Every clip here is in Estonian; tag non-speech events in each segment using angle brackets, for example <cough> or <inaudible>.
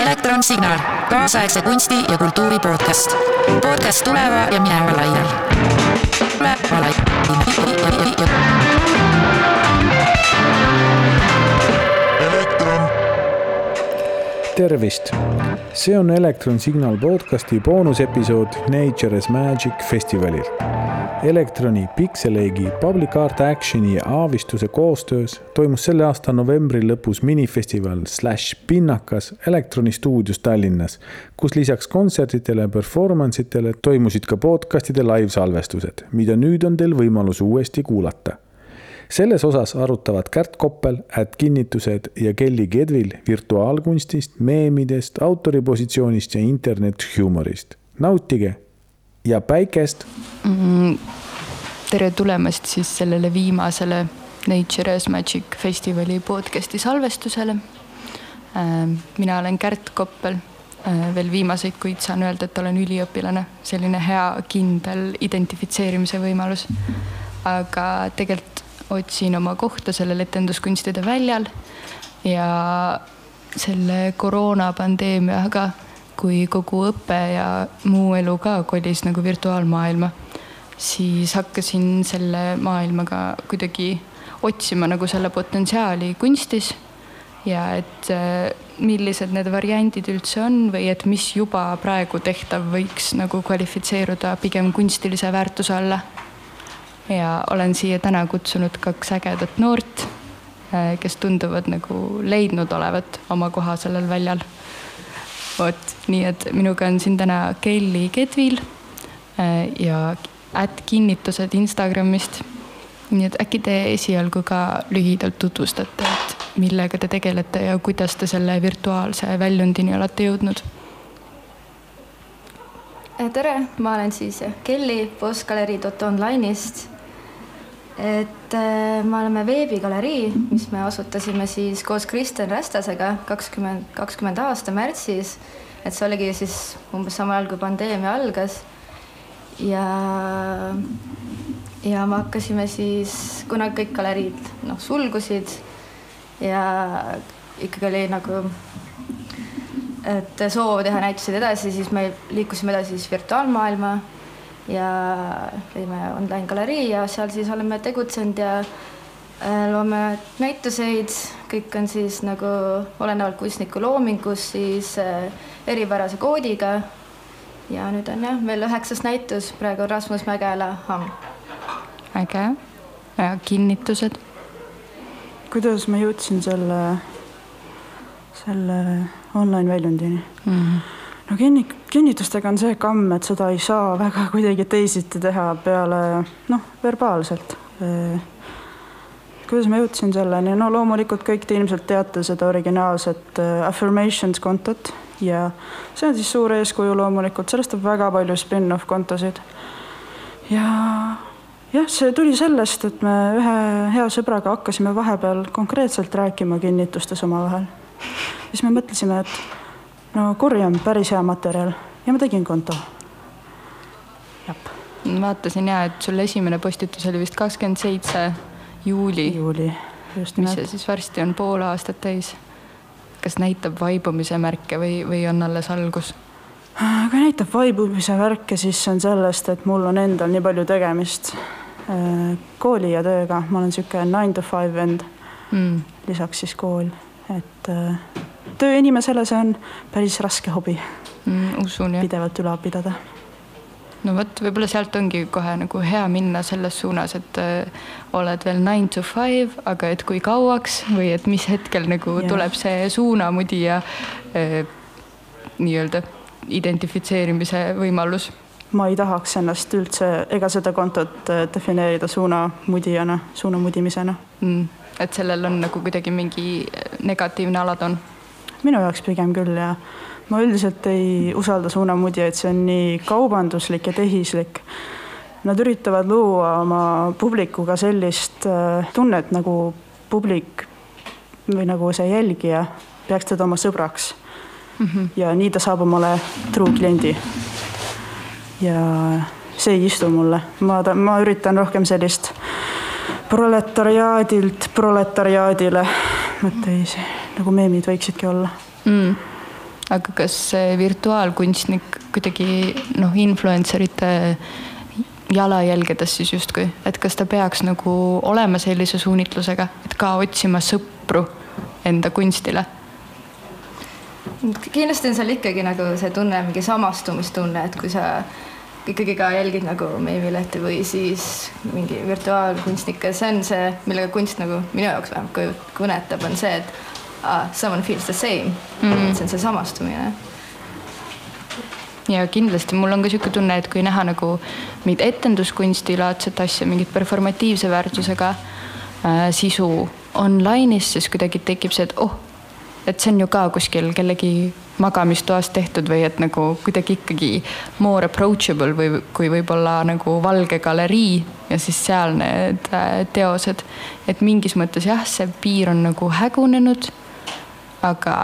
elektronsignaal, kaasaegse kunsti ja kultuuri podcast. podcast tuleva ja mineva lainel. tuleva lainel. tervist, see on Elektron Signal podcasti boonusepisood Nature as Magic festivalilt. Elektroni, Pixelegi, Public Art Actioni ja Aavistuse koostöös toimus selle aasta novembri lõpus minifestival Slash Pinnakas Elektroni stuudios Tallinnas, kus lisaks kontsertidele ja performance itele toimusid ka podcastide live-salvestused, mida nüüd on teil võimalus uuesti kuulata selles osas arutavad Kärt Koppel, Ätt Kinnitused ja Kelly Kedvil virtuaalkunstist, meemidest, autoripositsioonist ja internethuumorist. nautige ja päikest mm,. tere tulemast siis sellele viimasele Nature as Magic festivali podcast'i salvestusele. mina olen Kärt Koppel. veel viimaseid kuid saan öelda, et olen üliõpilane, selline hea kindel identifitseerimise võimalus. aga tegelikult otsin oma kohta sellel etenduskunstide väljal ja selle koroonapandeemiaga, kui kogu õpe ja muu elu ka kolis nagu virtuaalmaailma, siis hakkasin selle maailmaga kuidagi otsima nagu selle potentsiaali kunstis ja et millised need variandid üldse on või et mis juba praegu tehtav võiks nagu kvalifitseeruda pigem kunstilise väärtuse alla ja olen siia täna kutsunud kaks ägedat noort, kes tunduvad nagu leidnud olevat oma koha sellel väljal. Vot, nii et minuga on siin täna Kelly Kedvil ja Ätt kinnitused Instagramist. nii et äkki te esialgu ka lühidalt tutvustate, et millega te tegelete ja kuidas te selle virtuaalse väljundini olete jõudnud? tere, ma olen siis Kelly postgalerii.online'ist et äh, me oleme veebigalerii, mis me asutasime siis koos Kristjan Rästasega kakskümmend, kakskümmend aasta märtsis. et see oligi siis umbes samal ajal, kui pandeemia algas. ja, ja me hakkasime siis, kuna kõik galeriid noh sulgusid ja ikkagi oli nagu, et soov teha näituseid edasi, siis me liikusime edasi siis virtuaalmaailma ja lõime online galerii ja seal siis oleme tegutsenud ja äh, loome näituseid, kõik on siis nagu olenevalt kunstniku loomingust siis äh, eripärase koodiga. ja nüüd on jah, meil üheksas näitus, praegu on Rasmus Mägela Hamm. äge ja kinnitused. kuidas ma jõudsin selle, selle online väljundini mm? -hmm no kinni-, kinnitustega on see kamm, et seda ei saa väga <laughs> kuidagi teisiti teha peale noh, verbaalselt. kuidas ma jõudsin selleni, no loomulikult kõik te ilmselt teate seda originaalset affirmations kontot ja see on siis suur eeskuju loomulikult, sellest on väga palju spin-off kontosid. ja jah, see tuli sellest, et me ühe hea sõbraga hakkasime vahepeal konkreetselt rääkima kinnitustes omavahel. siis me mõtlesime, et no kuri on päris hea materjal ja ma tegin konto. vaatasin ja, et sul esimene postitus oli vist kakskümmend seitse juuli. juuli, just nimelt. mis see siis varsti on pool aastat täis. kas näitab vaibumise märke või, või on alles algus? kui näitab vaibumise märke, siis on sellest, et mul on endal nii palju tegemist äh, kooli ja tööga, ma olen sihuke nine to five vend mm.. lisaks siis kool, et äh, tööinimesele see on päris raske hobi mm,. usun jah. pidevalt ülal pidada. no vot, võib-olla sealt ongi kohe nagu hea minna selles suunas, et äh, oled veel nine to five, aga et kui kauaks või et mis hetkel nagu ja. tuleb see suunamudi ja äh, nii-öelda identifitseerimise võimalus ma ei tahaks ennast üldse ega seda kontot äh, defineerida suunamudijana, suunamudimisena mm,. et sellel on nagu kuidagi mingi negatiivne alatoon minu jaoks pigem küll ja ma üldiselt ei usalda suunamudijaid, see on nii kaubanduslik ja tehislik. Nad üritavad luua oma publikuga sellist äh, tunnet, nagu publik või nagu see jälgija peaks teda oma sõbraks mm. -hmm. ja nii ta saab omale true kliendi. ja see ei istu mulle, ma, ma üritan rohkem sellist proletariaadilt proletariaadile mõtteviisi, nagu meemid võiksidki olla. Mm.. aga kas see virtuaalkunstnik kuidagi noh, influencer ite jalajälgedes siis justkui, et kas ta peaks nagu olema sellise suunitlusega, et ka otsima sõpru enda kunstile? kindlasti on seal ikkagi nagu see tunne, mingi samastumistunne, et kui sa ikkagi ka jälgid nagu meemilehti või siis mingi virtuaalkunstnikke, see on see, millega kunst nagu minu jaoks vähemalt kõnetab, on see, et ah, someone feels the same mm. -hmm. see on see samastumine. ja kindlasti mul on ka niisugune tunne, et kui näha nagu mingit etenduskunstilaadset asja, mingit performatiivse väärtusega äh, sisu online'is, siis kuidagi tekib see, et oh, et see on ju ka kuskil kellegi magamistoas tehtud või et nagu kuidagi ikkagi more approachable või kui võib-olla nagu Valge galerii ja siis seal need äh, teosed. et mingis mõttes jah, see piir on nagu hägunenud aga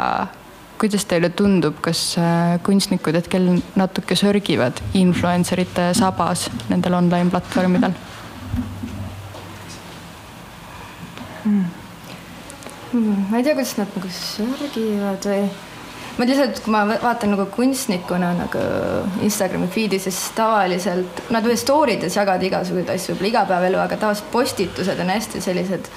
kuidas teile tundub, kas äh, kunstnikud hetkel natuke sörgivad influencer ite sabas nendel online platvormidel? Hmm, ma ei tea, kuidas nad nagu sörgivad või ma lihtsalt, kui ma vaatan nagu kunstnikuna nagu Instagrami feed'i, siis tavaliselt nad võivad story des jagada igasuguseid asju, võib-olla igapäevaelu, aga tavaliselt postitused on hästi sellised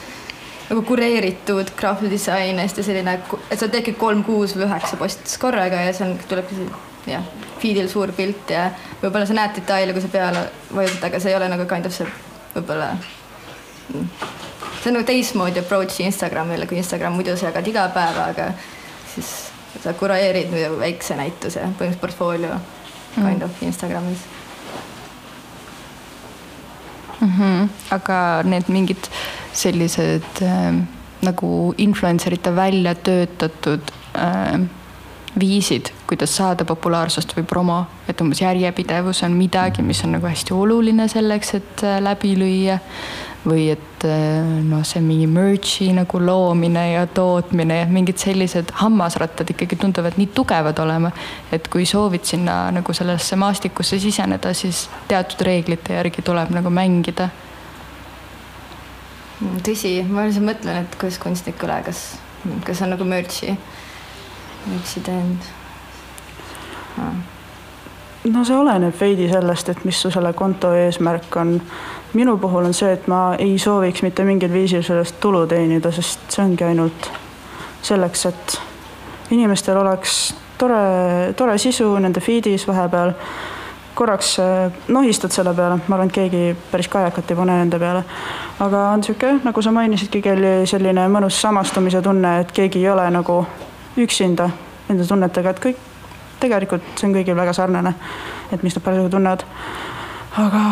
nagu kureeritud graafidisain, hästi selline, et seal tekib kolm, kuus või üheksa postitust korraga ja seal tulebki jah, feed'il suur pilt ja võib-olla sa näed detaile, kui sa peale vajutad, aga see ei ole nagu kind of see võib-olla. see on nagu teistmoodi approach Instagramile, kui Instagram muidu sa jagad iga päev, aga siis sa kureerid väikse näituse, põhimõtteliselt portfoolio kind mm. of Instagramis mm. -hmm. aga need mingid sellised äh, nagu influencer ite välja töötatud äh, viisid, kuidas saada populaarsust või promo, et umbes järjepidevus on midagi, mis on nagu hästi oluline selleks, et äh, läbi lüüa või et eh, noh, see mingi merch'i nagu loomine ja tootmine ja mingid sellised hammasrattad ikkagi tunduvad nii tugevad olema, et kui soovid sinna nagu sellesse maastikusse siseneda, siis teatud reeglite järgi tuleb nagu mängida. Tõsi, ma lihtsalt mõtlen, et kuidas kunstnikule, kas, kas on nagu merch'i, merch'i teinud ah. No see oleneb veidi sellest, et mis su selle konto eesmärk on. Minu puhul on see, et ma ei sooviks mitte mingil viisil sellest tulu teenida, sest see ongi ainult selleks, et inimestel oleks tore, tore sisu nende feed'is vahepeal. Korraks äh, nohistad selle peale, ma arvan, et keegi päris kajakat ei pane nende peale. aga on sihuke, nagu sa mainisidki, Kelly, selline mõnus samastumise tunne, et keegi ei ole nagu üksinda nende tunnetega, et kõik, tegelikult see on kõigil väga sarnane, et mis nad parasjagu tunnevad. aga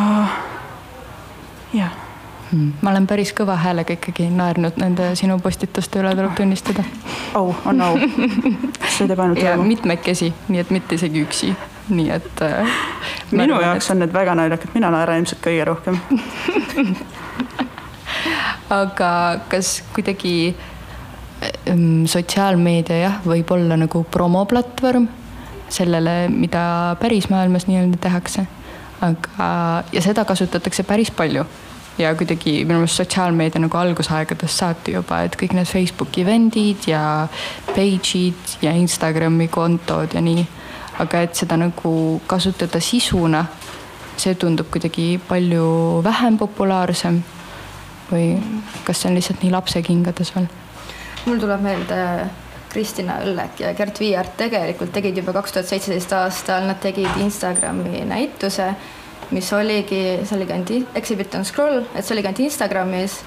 jah hmm.. ma olen päris kõva häälega ikkagi naernud nende sinu postituste üle, tuleb tunnistada. au, on au. <laughs> see teeb ainult rõõmu. mitmekesi, nii et mitte isegi üksi, nii et äh,. minu jaoks on need väga naljakad, mina naeran ilmselt kõige rohkem <laughs> aga kas kuidagi ähm, sotsiaalmeedia jah, võib olla nagu promoplatvorm sellele, mida päris maailmas nii-öelda tehakse aga, ja seda kasutatakse päris palju ja kuidagi minu meelest sotsiaalmeedia nagu algusaegadest saati juba, et kõik need Facebooki event'id ja page'id ja Instagrami kontod ja nii. Aga et seda nagu kasutada sisuna, see tundub kuidagi palju vähem populaarsem. või kas see on lihtsalt nii lapsekingades veel? mul tuleb meelde Kristina Õllek ja Gert Viiart tegelikult tegid juba kaks tuhat seitseteist aastal, nad tegid Instagrami näituse, mis oligi, see oligi ainult Exhibit on Scroll, et see oligi ainult Instagramis,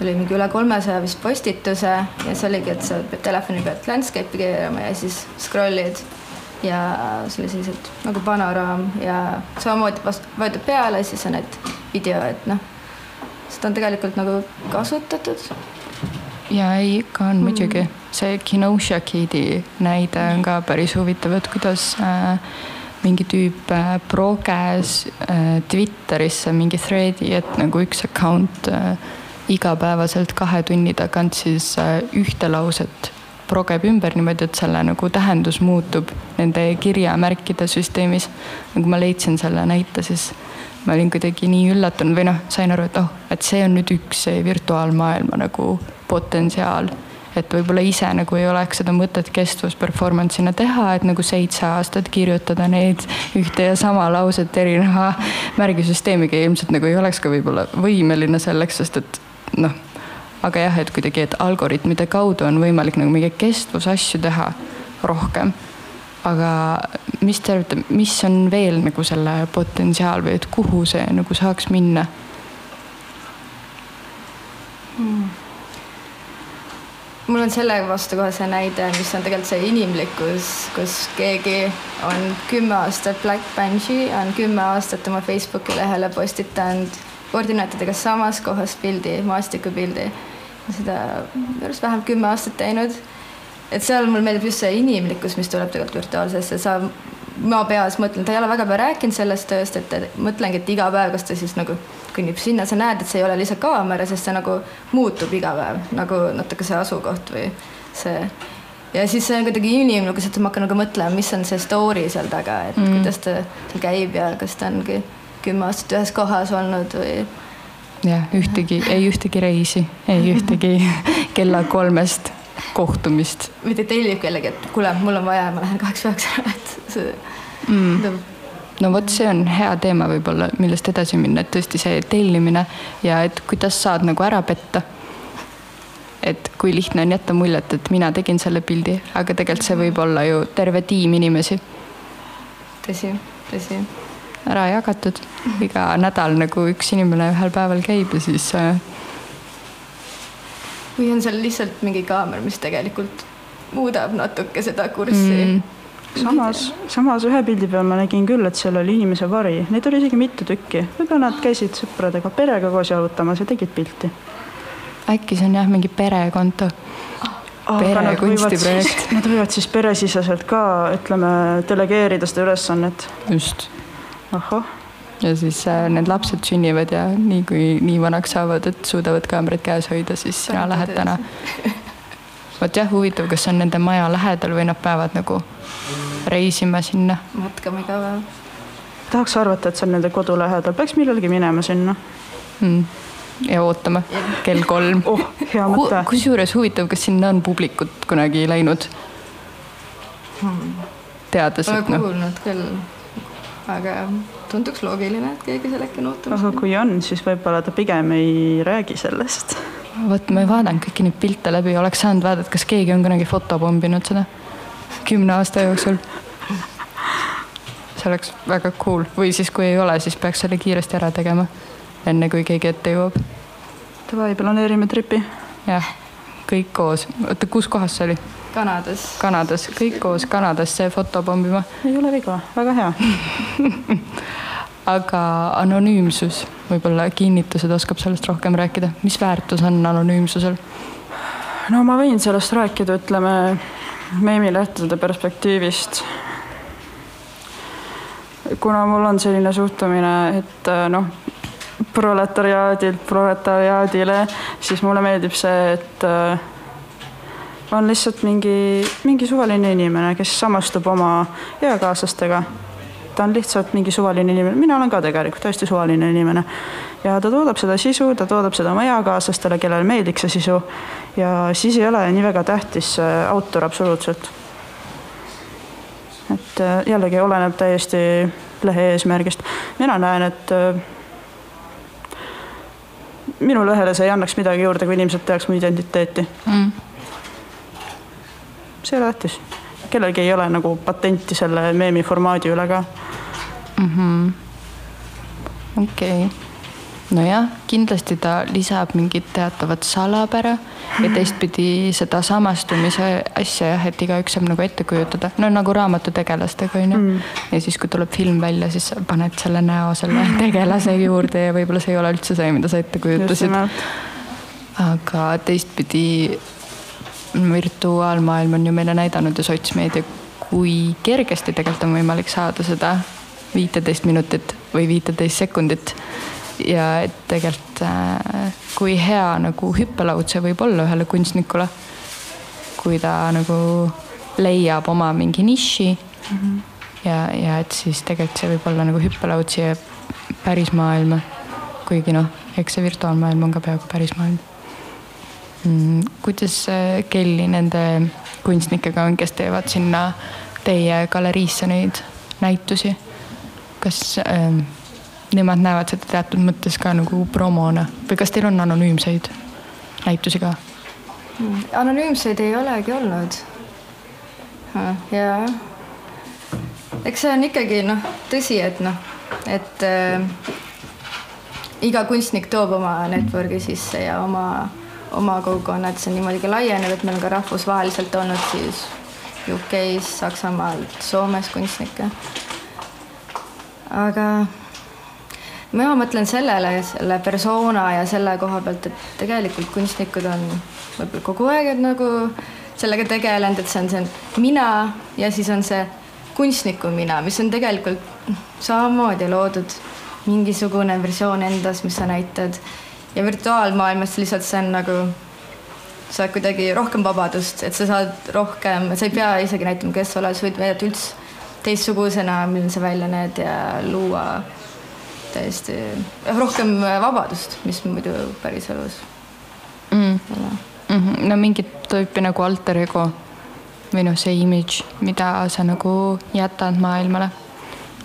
oli mingi üle kolmesaja vist postituse ja see oligi, et sa pead telefoni pealt landscape'i keerama ja siis scroll'id ja see oli selliselt nagu panoraam ja samamoodi vajutad peale, siis on need video, et noh, seda on tegelikult nagu kasutatud ja ei, ikka on mm. muidugi. see Kenosha Kidi näide on ka päris huvitav, et kuidas äh, mingi tüüp äh, proges äh, Twitterisse mingi thread'i, et nagu üks account äh, igapäevaselt kahe tunni tagant siis äh, ühte lauset progeb ümber niimoodi, et selle nagu tähendus muutub nende kirjamärkide süsteemis. nagu ma leidsin selle näite, siis ma olin kuidagi nii üllatunud või noh, sain aru, et oh, et see on nüüd üks see virtuaalmaailma nagu potentsiaal. et võib-olla ise nagu ei oleks seda mõtet kestvus performance'ina teha, et nagu seitse aastat kirjutada neid ühte ja sama lauset erineva märgisüsteemiga ilmselt nagu ei oleks ka võib-olla võimeline selleks, sest et noh, aga jah, et kuidagi, et algoritmide kaudu on võimalik nagu mingeid kestvusasju teha rohkem. aga mis te arvate, mis on veel nagu selle potentsiaal või et kuhu see nagu saaks minna hmm.? mul on selle vastu kohe see näide, mis on tegelikult see inimlikkus, kus keegi on kümme aastat Black Banshee, on kümme aastat oma Facebooki lehele postitanud koordinaatidega samas kohas pildi, maastikupildi. Seda arust vähemalt kümme aastat teinud. et seal mulle meeldib just see inimlikkus, mis tuleb tegelikult virtuaalsesse, sa ma peas mõtlen, ta ei ole väga palju rääkinud sellest tööst, et mõtlengi, et iga päev, kas ta siis nagu kõnnib sinna, sa näed, et see ei ole lihtsalt kaamera, sest see nagu muutub iga päev nagu natuke see asukoht või see. ja siis see on kuidagi inimlik, et ma hakkan nagu mõtlema, mis on see story seal taga, et mm. kuidas ta seal käib ja kas ta ongi kümme aastat ühes kohas olnud või. Jah, ühtegi, ei ühtegi reisi, ei ühtegi <laughs> kella kolmest kohtumist. või ta tellib kellegi, et kuule, mul on vaja, ma lähen kaheksa-üheksa, et see mm no vot, see on hea teema võib-olla, millest edasi minna, et tõesti see tellimine ja et kuidas saad nagu ära petta. et kui lihtne on jätta muljet, et mina tegin selle pildi, aga tegelikult see võib olla ju terve tiim inimesi. tõsi, tõsi. Ära jagatud, iga nädal nagu üks inimene ühel päeval käib ja siis äh.... või on seal lihtsalt mingi kaamera, mis tegelikult muudab natuke seda kurssi mm samas, samas ühe pildi peal ma nägin küll, et seal oli inimese vari, neid oli isegi mitu tükki, võib-olla nad käisid sõpradega, perega koos jalutamas ja tegid pilti. äkki see on jah, mingi perekonto perekunstiprojekt. Nad võivad siis peresiseselt ka, ütleme, delegeerida seda ülesannet. just. Ahah. ja siis äh, need lapsed sünnivad ja nii kui nii vanaks saavad, et suudavad kaamerat käes hoida, siis sina lähed täna. vot jah, huvitav, kas see on nende maja lähedal või nad peavad nagu reisima sinna. matkama iga päev. tahaks arvata, et see on nende kodu lähedal, peaks millalgi minema sinna mm. ja ootama kell kolm oh, hea mõte Hu. kusjuures huvitav, kas sinna on publikut kunagi läinud hmm.? teades, et noh. kuulnud küll, aga tunduks loogiline, et keegi seal äkki on ootamas. aga kui on, siis võib-olla ta pigem ei räägi sellest. vot ma ei vaadanud kõiki neid pilte läbi, oleks saanud vaadata, kas keegi on kunagi fotopomminud seda kümne aasta jooksul. see oleks väga cool või siis, kui ei ole, siis peaks selle kiiresti ära tegema, enne kui keegi ette jõuab. Davai, planeerime tripi. jah, kõik koos. oota, kus kohas see oli? Kanadas. Kanadas, kõik koos Kanadasse foto pommima. ei ole viga, väga hea <laughs> aga anonüümsus, võib-olla kinnitused oskab sellest rohkem rääkida, mis väärtus on anonüümsusel? no ma võin sellest rääkida, ütleme meemilehtede perspektiivist. kuna mul on selline suhtumine, et äh, noh, proletariaadilt proletariaadile, siis mulle meeldib see, et äh, on lihtsalt mingi, mingi suvaline inimene, kes samastub oma eakaaslastega. ta on lihtsalt mingi suvaline inimene, mina olen ka tegelikult täiesti suvaline inimene ja ta toodab seda sisu, ta toodab seda oma eakaaslastele, kellele meeldiks see sisu. ja siis ei ole nii väga tähtis autor absoluutselt. et äh, jällegi oleneb täiesti lehe eesmärgist. mina näen, et äh, minu lehele see ei annaks midagi juurde, kui inimesed teaks mu identiteeti mm.. See ei ole tähtis. kellelgi ei ole nagu patenti selle meemi formaadi üle ka. Mm -hmm.. okei. Okay nojah, kindlasti ta lisab mingit teatavat salapära ja <laughs> teistpidi seda samastumise asja jah, et igaüks saab nagu ette kujutada, no nagu raamatutegelastega onju mm.. ja siis, kui tuleb film välja, siis paned selle näo selle <laughs> tegelase juurde ja võib-olla see ei ole üldse see, mida sa ette kujutasid. aga teistpidi virtuaalmaailm on ju meile näidanud ja sotsmeedia, kui kergesti tegelikult on võimalik saada seda viiteist minutit või viiteist sekundit ja et tegelikult äh, kui hea nagu hüppelaud see võib olla ühele kunstnikule, kui ta nagu leiab oma mingi niši mm. -hmm. ja, ja et siis tegelikult see võib olla nagu hüppelaud siia päris maailma. kuigi noh, eks see virtuaalmaailm on ka peaaegu päris maailm. mm,. Kuidas Kelly nende kunstnikega on, kes teevad sinna teie galeriisse neid näitusi? kas äh, nemad näevad seda teatud mõttes ka nagu promona või kas teil on anonüümseid näitusi ka? Mm, anonüümseid ei olegi olnud. ja eks see on ikkagi noh, tõsi, et noh, et äh, iga kunstnik toob oma network'i sisse ja oma, oma kogukonna, et see niimoodi ka laienev, et meil on ka rahvusvaheliselt olnud siis UK-s, Saksamaal, Soomes kunstnikke. aga mina mõtlen sellele, selle persona ja selle koha pealt, et tegelikult kunstnikud on võib-olla kogu aeg nagu sellega tegelenud, et see on see mina ja siis on see kunstniku mina, mis on tegelikult samamoodi loodud mingisugune versioon endas, mis sa näitad. Ja virtuaalmaailmas lihtsalt see on nagu, saad kuidagi rohkem vabadust, et sa saad rohkem, sa ei pea isegi näitama, kes sa oled, sa võid näidata üldse teistsugusena, milline sa välja näed ja luua täiesti rohkem vabadust, mis muidu päriselus mm. mm. -hmm. no mingit tüüpi nagu alter ego või noh, see image, mida sa nagu jätad maailmale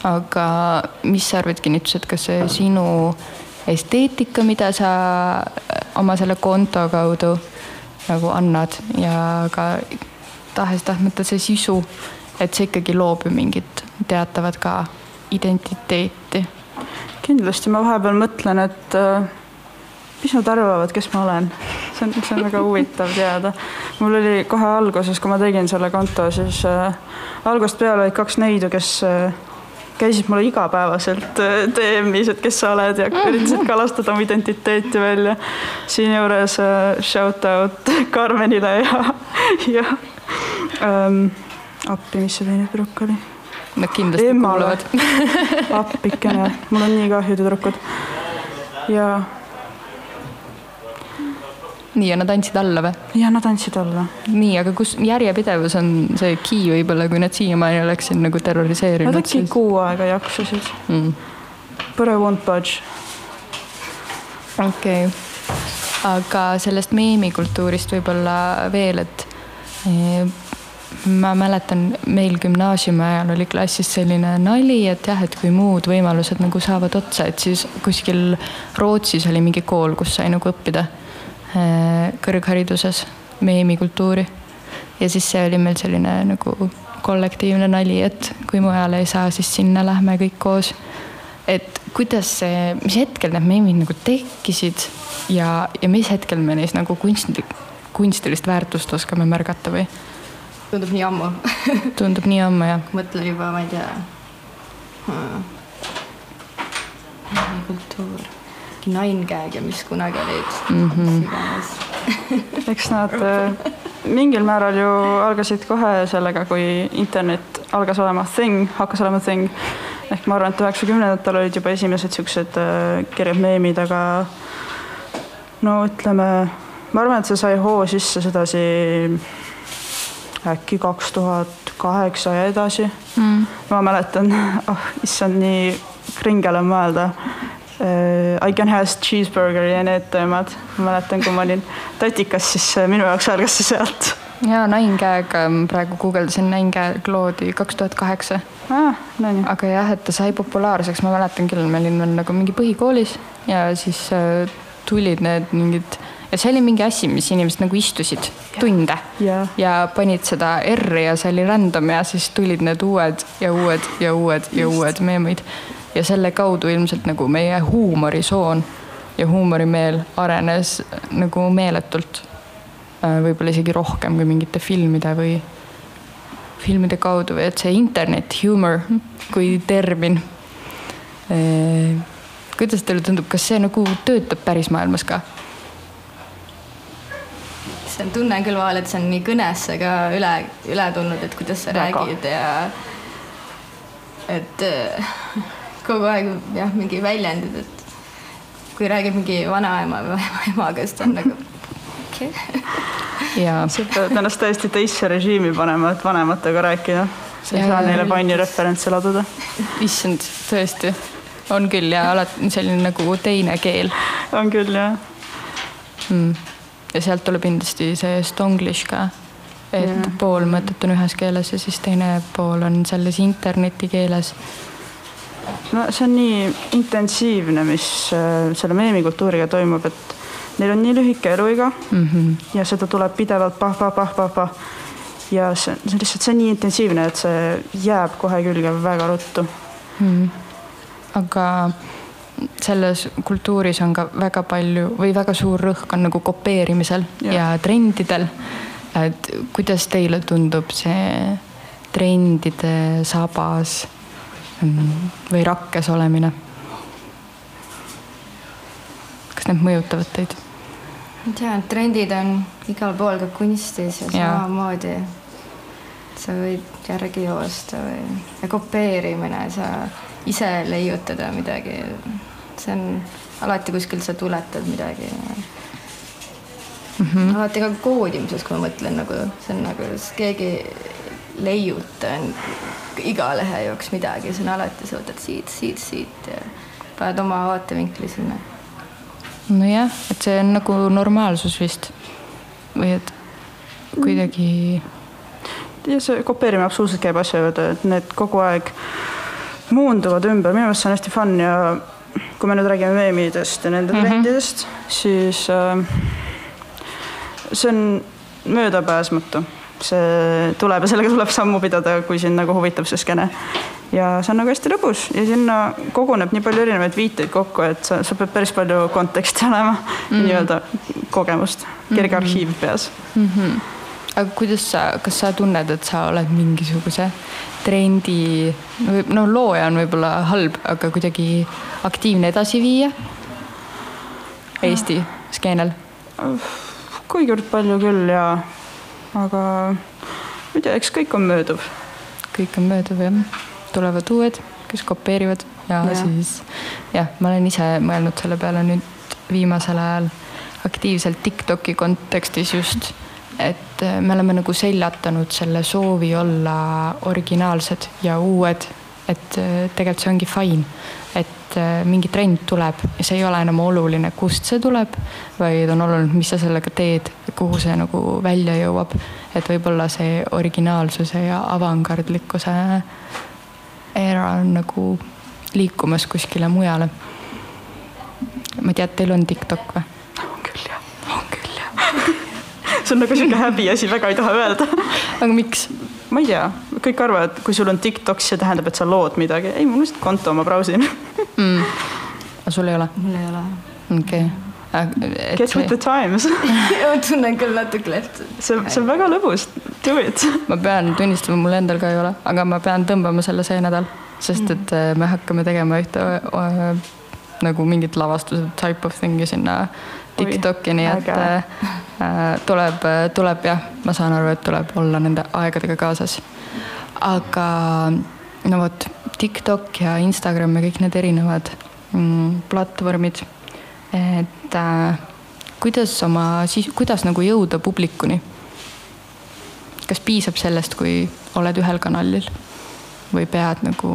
aga mis sa arvad, kinnitused, kas see sinu esteetika, mida sa oma selle konto kaudu nagu annad ja ka tahes-tahtmata see sisu, et see ikkagi loob ju mingit teatavat ka identiteeti. kindlasti ma vahepeal mõtlen, et äh, mis nad arvavad, kes ma olen. see on, see on väga huvitav teada. mul oli kohe alguses, kui ma tegin selle konto, siis äh, algusest peale olid kaks neidu, kes äh, käisid mulle igapäevaselt äh, DM-is, et kes sa oled ja üritasid kalastada oma identiteeti välja. siinjuures äh, shout out <laughs> Karmenile ja, ja ähm, appi, mis see teine tüdruk oli? Nad kindlasti Emmale. kuulavad <laughs> appikene, mul on nii kahju tüdrukud. ja nii, ja nad andsid alla või? ja nad andsid alla. nii, aga kus järjepidevus on see key võib-olla, kui nad siiamaani oleks sind nagu terroriseerinud? Nad äkki siis... kuu aega jaksasid mm.. But I won't budge. okei okay., aga sellest meemikultuurist võib-olla veel, et eh, ma mäletan, meil gümnaasiumi ajal oli klassis selline nali, et jah, et kui muud võimalused nagu saavad otsa, et siis kuskil Rootsis oli mingi kool, kus sai nagu õppida kõrghariduses meemikultuuri. ja siis see oli meil selline nagu kollektiivne nali, et kui mujale ei saa, siis sinna lähme kõik koos. et kuidas see, mis hetkel need meemid nagu tekkisid ja, ja mis hetkel me neis nagu kunstnik, kunstilist väärtust oskame märgata või? tundub nii ammu <laughs> tundub nii ammu, jah. mõtlen juba, ma ei tea hmm.. kultuur Nine Gag ja mis kunagi olid mm. -hmm. eks nad äh, mingil määral ju algasid kohe sellega, kui internet algas olema thing, hakkas olema thing. ehk ma arvan, et üheksakümnendatel olid juba esimesed siuksed äh, kirjad meemid, aga no ütleme, ma arvan, et see sai hoo sisse sedasi äkki kaks tuhat kaheksa ja edasi mm.. ma mäletan, <laughs> oh issand, nii kringel on mõelda I can have cheeseburgeri ja need teemad. ma mäletan, kui ma olin tatikas, siis äh, minu jaoks algas see sealt. ja Nine Gag, ähm, praegu guugeldasin, Nine Gag loodi kaks tuhat kaheksa. aga jah, et ta sai populaarseks, ma mäletan küll, ma olin veel nagu mingi põhikoolis ja siis äh, tulid need mingid ja see oli mingi asi, mis inimesed nagu istusid tunde ja, ja panid seda R-i ja see oli random ja siis tulid need uued ja uued ja uued ja Just. uued meemid ja selle kaudu ilmselt nagu meie huumorisoon ja huumorimeel arenes nagu meeletult. Äh, võib-olla isegi rohkem kui mingite filmide või filmide kaudu või et see internet humor kui termin. Äh, kuidas teile tundub, kas see nagu töötab päris maailmas ka? see on, tunnen küll vahel, et see on nii kõnesse ka üle, üle tulnud, et kuidas sa Väga. räägid ja et äh, <laughs> kogu aeg jah, mingi väljendid, et kui räägib mingi vanaema või emaga, siis ta on nagu okei okay. ja sa pead ennast täiesti teisse režiimi panema, et vanematega rääkida. sa ei saa neile panni referentse laduda. issand, tõesti, on küll ja alati selline nagu teine keel. on küll jah mm.. ja sealt tuleb kindlasti see stonglish ka. et yeah. pool mõtet on ühes keeles ja siis teine pool on selles internetikeeles. No see on nii intensiivne, mis äh, selle meemikultuuriga toimub, et neil on nii lühike eluiga Mm -hmm. ja seda tuleb pidevalt pah-pah-pah-pah-pah. ja see, on lihtsalt, see on nii intensiivne, et see jääb kohe külge väga ruttu. Mm. aga selles kultuuris on ka väga palju või väga suur rõhk on nagu kopeerimisel ja, ja trendidel. et kuidas teile tundub see trendide sabas või rakkes olemine? kas need mõjutavad teid? ma tean, trendid on igal pool ka kunstis ja Jaa. samamoodi. sa võid järgi joosta või ja kopeerimine, sa ise leiutada midagi. see on alati kuskilt sa tuletad midagi mm. -hmm. alati ka koodimises, kui ma mõtlen nagu see on nagu keegi leiutan iga lehe jaoks midagi, see on alati, sa võtad siit, siit, siit ja paned oma vaatevinkli sinna nojah, et see on nagu normaalsus vist või et kuidagi ja see kopeerimine absoluutselt käib asja juurde, et need kogu aeg muunduvad ümber, minu meelest see on hästi fun ja kui me nüüd räägime meemidest ja nende mm -hmm. trendidest, siis äh, see on möödapääsmatu. See tuleb ja sellega tuleb sammu pidada, kui sind nagu huvitab see skeene. ja see on nagu hästi lõbus ja sinna koguneb nii palju erinevaid viiteid kokku, et sa, sa pead päris palju konteksti olema mm -hmm. nii-öelda kogemust, kerge arhiiv peas mm. -hmm. aga kuidas sa, kas sa tunned, et sa oled mingisuguse trendi, no looja on võib-olla halb, aga kuidagi aktiivne edasiviija Eesti skeenel? kuigivõrd palju küll ja, aga ma ei tea, eks kõik on mööduv. kõik on mööduv jah, tulevad uued, kes kopeerivad ja, ja. Siis jah, ma olen ise mõelnud selle peale nüüd viimasel ajal aktiivselt Tiktoki kontekstis just, et äh, me oleme nagu seljatanud selle soovi olla originaalsed ja uued, et äh, tegelikult see ongi fine, et äh, mingi trend tuleb ja see ei ole enam oluline, kust see tuleb, vaid on oluline, mis sa sellega teed, kuhu see nagu välja jõuab. et võib-olla see originaalsuse ja avangardlikkuse era on nagu liikumas kuskile mujale. ma ei tea, teil on TikTok või? on küll jah, on küll jah. <laughs> see on nagu sihuke häbiasi, väga ei taha öelda. <laughs> aga miks? ma ei tea, kõik arvavad, kui sul on TikTok, siis see tähendab, et sa lood midagi. ei, mul on lihtsalt konto, ma brausin. <laughs> mm. aga sul ei ole? mul ei ole okei okay. Get with the times. <laughs> ma tunnen küll natuke lehti. see, see on väga lõbus, do it. ma pean tunnistama, mul endal ka ei ole, aga ma pean tõmbama selle see nädal, sest et äh, me hakkame tegema ühte äh, nagu mingit lavastuse type of thing'i sinna TikTok'i, nii et äh, tuleb, tuleb jah, ma saan aru, et tuleb olla nende aegadega kaasas. aga no vot, TikTok ja Instagram ja kõik need erinevad mm, platvormid, et äh, kuidas oma siis, kuidas nagu jõuda publikuni? kas piisab sellest, kui oled ühel kanalil või pead nagu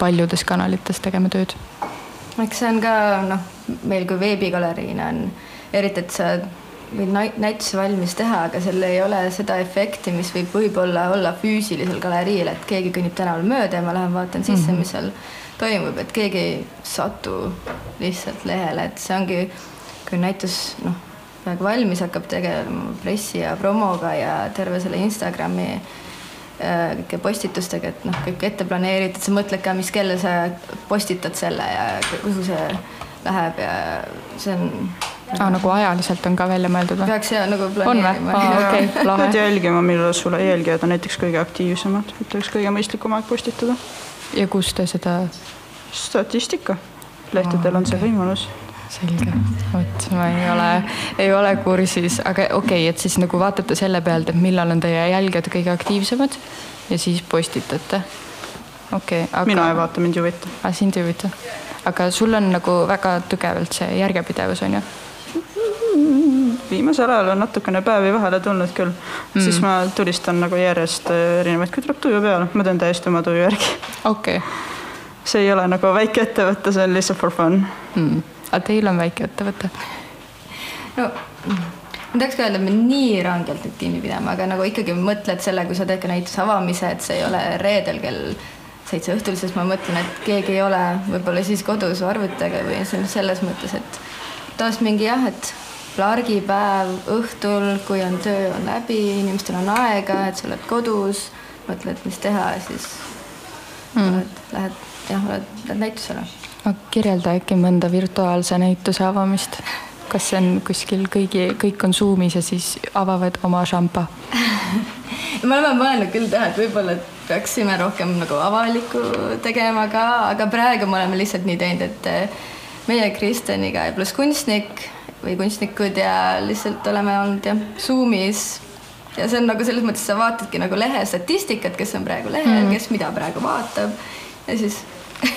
paljudes kanalites tegema tööd? eks see on ka noh, meil kui veebigaleriina on eriti, et sa võid nai- näitusi valmis teha, aga seal ei ole seda efekti, mis võib võib-olla olla füüsilisel galeriil, et keegi kõnnib tänaval mööda ja ma lähen vaatan sisse mm, -hmm. mis seal toimub, et keegi ei satu lihtsalt lehele, et see ongi, kui näitus noh, peaaegu valmis hakkab tegelema pressi ja promoga ja terve selle Instagrami äh, kõike postitustega, et noh, kõik ette planeeritud, sa mõtled ka, mis kell sa postitad selle ja kuhu see läheb ja see on Ah, nagu ajaliselt on ka välja mõeldud või? peaks ja nagu on või? planeerima okei, pead lahe. jälgima, millal sulle jälgijad on näiteks kõige aktiivsemad, et oleks kõige mõistlikum aeg postitada. ja kus te seda, statistika, lehtedel on see võimalus. selge, vot ma ei ole, ei ole kursis, aga okei okay,, et siis nagu vaatate selle pealt, et millal on teie jälgijad kõige aktiivsemad ja siis postitate. okei okay,, aga. mina ei vaata, mind ei huvita. aga sind ei huvita? aga sul on nagu väga tugevalt see järjepidevus on ju? Viimasel ajal on natukene päevi vahele tulnud küll mm., siis ma tulistan nagu järjest äh, erinevaid, kui tuleb tuju peale, ma teen täiesti oma tuju järgi. okei okay. see ei ole nagu väike ettevõte, see on lihtsalt for fun mm.. aga teil on väike ettevõte? no ma tahaks ka öelda, et me nii rangelt nüüd kinni pidama, aga nagu ikkagi mõtled selle, kui sa teed ka näituse avamise, et see ei ole reedel kell seitse õhtul, siis ma mõtlen, et keegi ei ole võib-olla siis kodus arvutiga või selles mõttes, et taas mingi jah, et largipäev õhtul, kui on töö on läbi, inimestel on aega, et sa oled kodus, mõtled, mis teha siis mm. oled, lähed jah, oled, lähed näitusele. kirjelda äkki mõnda virtuaalse näituse avamist kas see on kuskil kõigi, kõik on Zoomis ja siis avavad oma šampa <laughs> me oleme mõelnud küll teha, et võib-olla peaksime rohkem nagu avalikku tegema ka, aga praegu me oleme lihtsalt nii teinud, et meie Kristjaniga ja pluss kunstnik või kunstnikud ja lihtsalt oleme olnud jah, Zoomis ja see on nagu selles mõttes, sa vaatadki nagu lehe statistikat, kes on praegu lehel mm, -hmm. kes mida praegu vaatab ja siis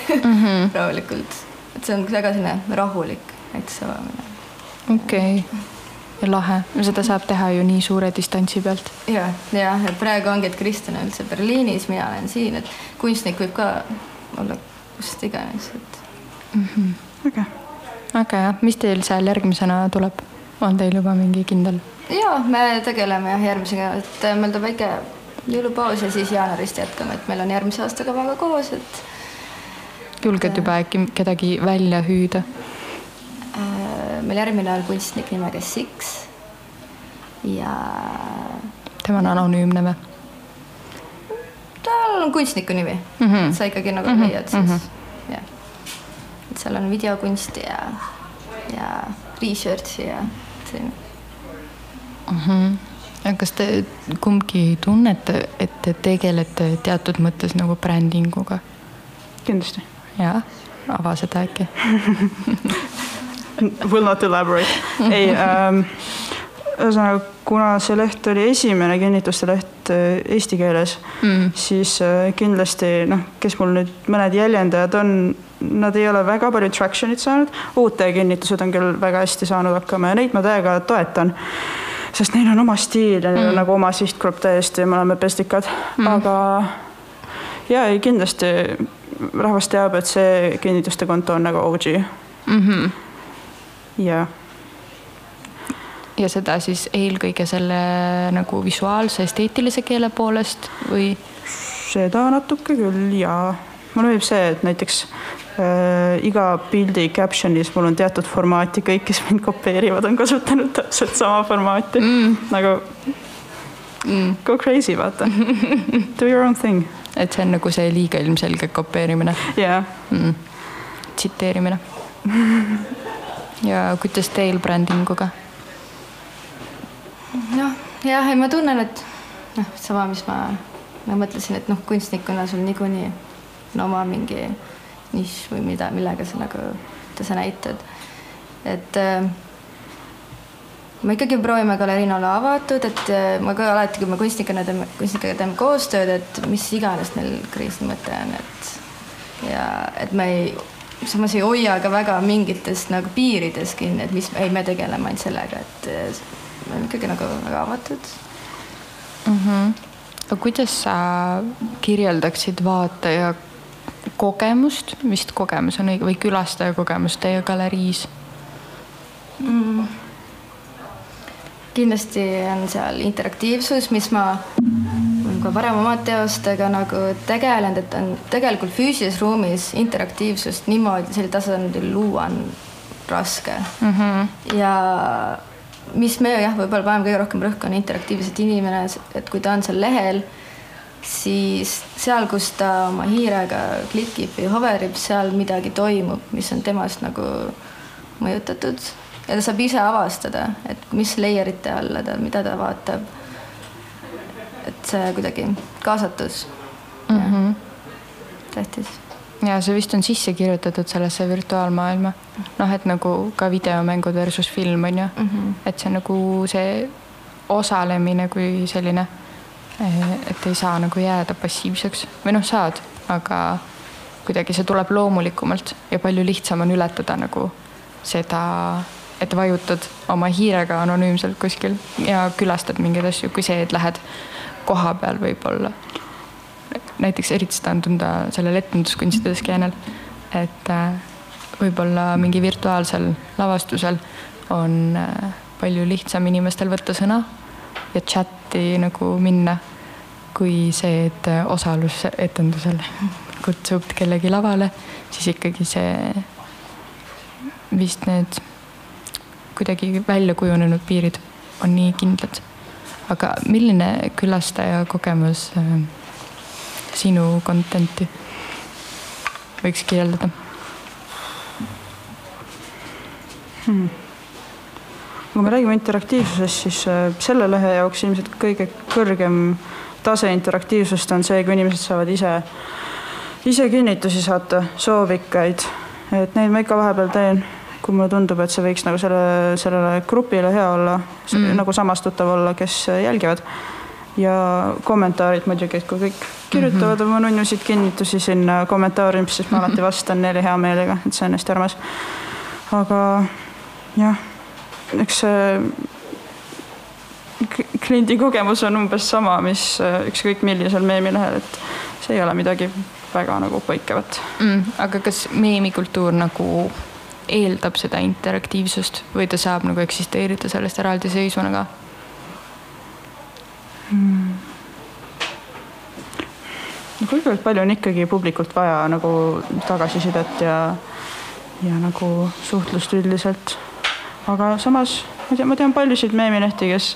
mm -hmm. <laughs> rahulikult, et see on väga selline rahulik näituse avamine okei okay. ja lahe, seda saab teha ju nii suure distantsi pealt. ja, ja, et praegu ongi, et Kristjan on üldse Berliinis, mina olen siin, et kunstnik võib ka olla kust iganes, et mm. -hmm. äge, äge jah, mis teil seal järgmisena tuleb, on teil juba mingi kindel? ja me tegeleme jah järgmisega, et meil tuleb väike jõulupaus ja siis jaanuarist jätkame, et meil on järgmise aastaga väga koos, et. julged juba äkki kedagi välja hüüda? meil järgmine on kunstnik nimega Six ja. tema on anonüümne või? tal on kunstniku nimi mm, -hmm. sa ikkagi nagu mm -hmm. leiad siis mm, -hmm. Seal on videokunsti ja, ja research'i ja selline mm. -hmm. aga kas te kumbki tunnete, et te tegelete teatud mõttes nagu brändinguga? kindlasti. jaa, ava seda äkki <laughs> will not elaborate. ei ähm,, ühesõnaga, kuna see leht oli esimene kinnituste leht äh, eesti keeles mm., siis äh, kindlasti noh, kes mul nüüd mõned jäljendajad on, nad ei ole väga palju traction'it saanud, uute kinnitused on küll väga hästi saanud hakkama ja neid ma täiega toetan sest neil on oma stiil ja neil mm. on nagu oma sihtgrupp täiesti ja me oleme pestikad mm., aga ja ei kindlasti rahvas teab, et see kinnituste konto on nagu OG mm. -hmm jah. ja seda siis eelkõige selle nagu visuaalse esteetilise keele poolest või? seda natuke küll jaa. mulle meeldib see, et näiteks iga pildi caption'is mul on teatud formaati, kõik, kes mind kopeerivad, on kasutanud täpselt sama formaati mm. nagu mm. go crazy, vaata <laughs> do your own thing. et see on nagu see liiga ilmselge kopeerimine. jah yeah. mm.. tsiteerimine <laughs> ja kuidas teil brändinguga? noh, jah, ei ma tunnen, et noh, sama, mis ma, ma mõtlesin, et noh, kunstnikuna sul niikuinii on oma mingi nišš või mida, millega sa nagu, mida sa näitad. et äh, me ikkagi proovime galeriina olla avatud, et äh, ma ka alati, kui me kunstnikuna teeme, kunstnikega teeme koostööd, et mis iganes neil kriisi mõte on, et ja et me ei samas ei hoia ka väga mingites nagu piirides kinni, et mis, ei, me tegeleme ainult sellega, et me oleme ikkagi nagu väga avatud mm. -hmm. aga kuidas sa kirjeldaksid vaataja kogemust, vist kogemus on õige, või külastaja kogemust teie galeriis mm.? kindlasti on seal interaktiivsus, mis ma ka varem oma teostega nagu tegelenud, et on tegelikult füüsilises ruumis interaktiivsust niimoodi sel tasandil luua on raske mm. -hmm. ja mis me jah, võib-olla paneme kõige rohkem rõhku, on interaktiivselt inimene, et kui ta on seal lehel, siis seal, kus ta oma hiirega klikib või hoverib, seal midagi toimub, mis on temast nagu mõjutatud ja ta saab ise avastada, et mis layer'ite alla ta, mida ta vaatab et see kuidagi kaasatus mm. -hmm. tähtis. ja see vist on sisse kirjutatud sellesse virtuaalmaailma. noh, et nagu ka videomängud versus film on ju mm, -hmm. et see nagu see osalemine kui selline, et ei saa nagu jääda passiivseks või noh, saad, aga kuidagi see tuleb loomulikumalt ja palju lihtsam on ületada nagu seda, et vajutad oma hiirega anonüümselt kuskil ja külastad mingeid asju, kui see, et lähed koha peal võib-olla. näiteks eriti seda on tunda sellel etenduskunstide skeenel, et äh, võib-olla mingi virtuaalsel lavastusel on äh, palju lihtsam inimestel võtta sõna ja chati nagu minna, kui see, et osalus etendusel kutsub kellegi lavale, siis ikkagi see vist need kuidagi välja kujunenud piirid on nii kindlad. aga milline külastaja kogemus äh, sinu content'i võiks kirjeldada hmm.? Kui me räägime interaktiivsusest, siis äh, selle lehe jaoks ilmselt kõige kõrgem tase interaktiivsust on see, kui inimesed saavad ise, ise kinnitusi saata, soovikaid, et neid ma ikka vahepeal teen kui mulle tundub, et see võiks nagu selle, sellele grupile hea olla mm., nagu samastutav olla, kes jälgivad. ja kommentaarid muidugi, et kui kõik kirjutavad mm -hmm. oma nunnusid kinnitusi sinna kommentaariumisse, siis ma alati vastan neile hea meelega, et see on hästi armas. aga jah, eks see kliendi kogemus on umbes sama, mis ükskõik millisel meemilehel, et see ei ole midagi väga nagu põikevat mm,. aga kas meemikultuur nagu eeldab seda interaktiivsust või ta saab nagu eksisteerida sellest eraldiseisvana ka hmm.? no kõigepealt palju on ikkagi publikult vaja nagu tagasisidet ja, ja nagu suhtlust üldiselt. Aga samas ma tean, ma tean paljusid meemilehti, kes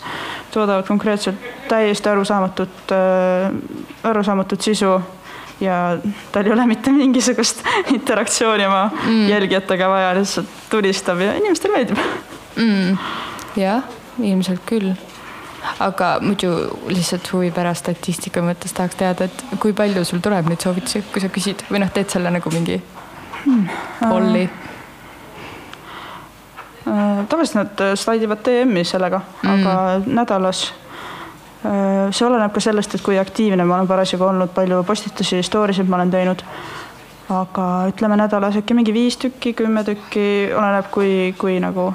toodavad konkreetselt täiesti arusaamatut äh,, arusaamatut sisu ja tal ei ole mitte mingisugust <laughs> interaktsiooni oma mm. jälgijatega vaja, lihtsalt tulistab ja inimestele meeldib mm.. jah, ilmselt küll. aga muidu lihtsalt huvi pärast statistika mõttes tahaks teada, et kui palju sul tuleb neid soovitusi, kui sa küsid või noh, teed selle nagu mingi hmm. polli äh,? Tavaliselt nad slaidivad DM-i sellega mm., aga nädalas Äh, see oleneb ka sellest, et kui aktiivne ma olen parasjagu olnud, palju postitusi, story sid ma olen teinud. aga ütleme nädalas äkki mingi viis tükki, kümme tükki, oleneb, kui, kui nagu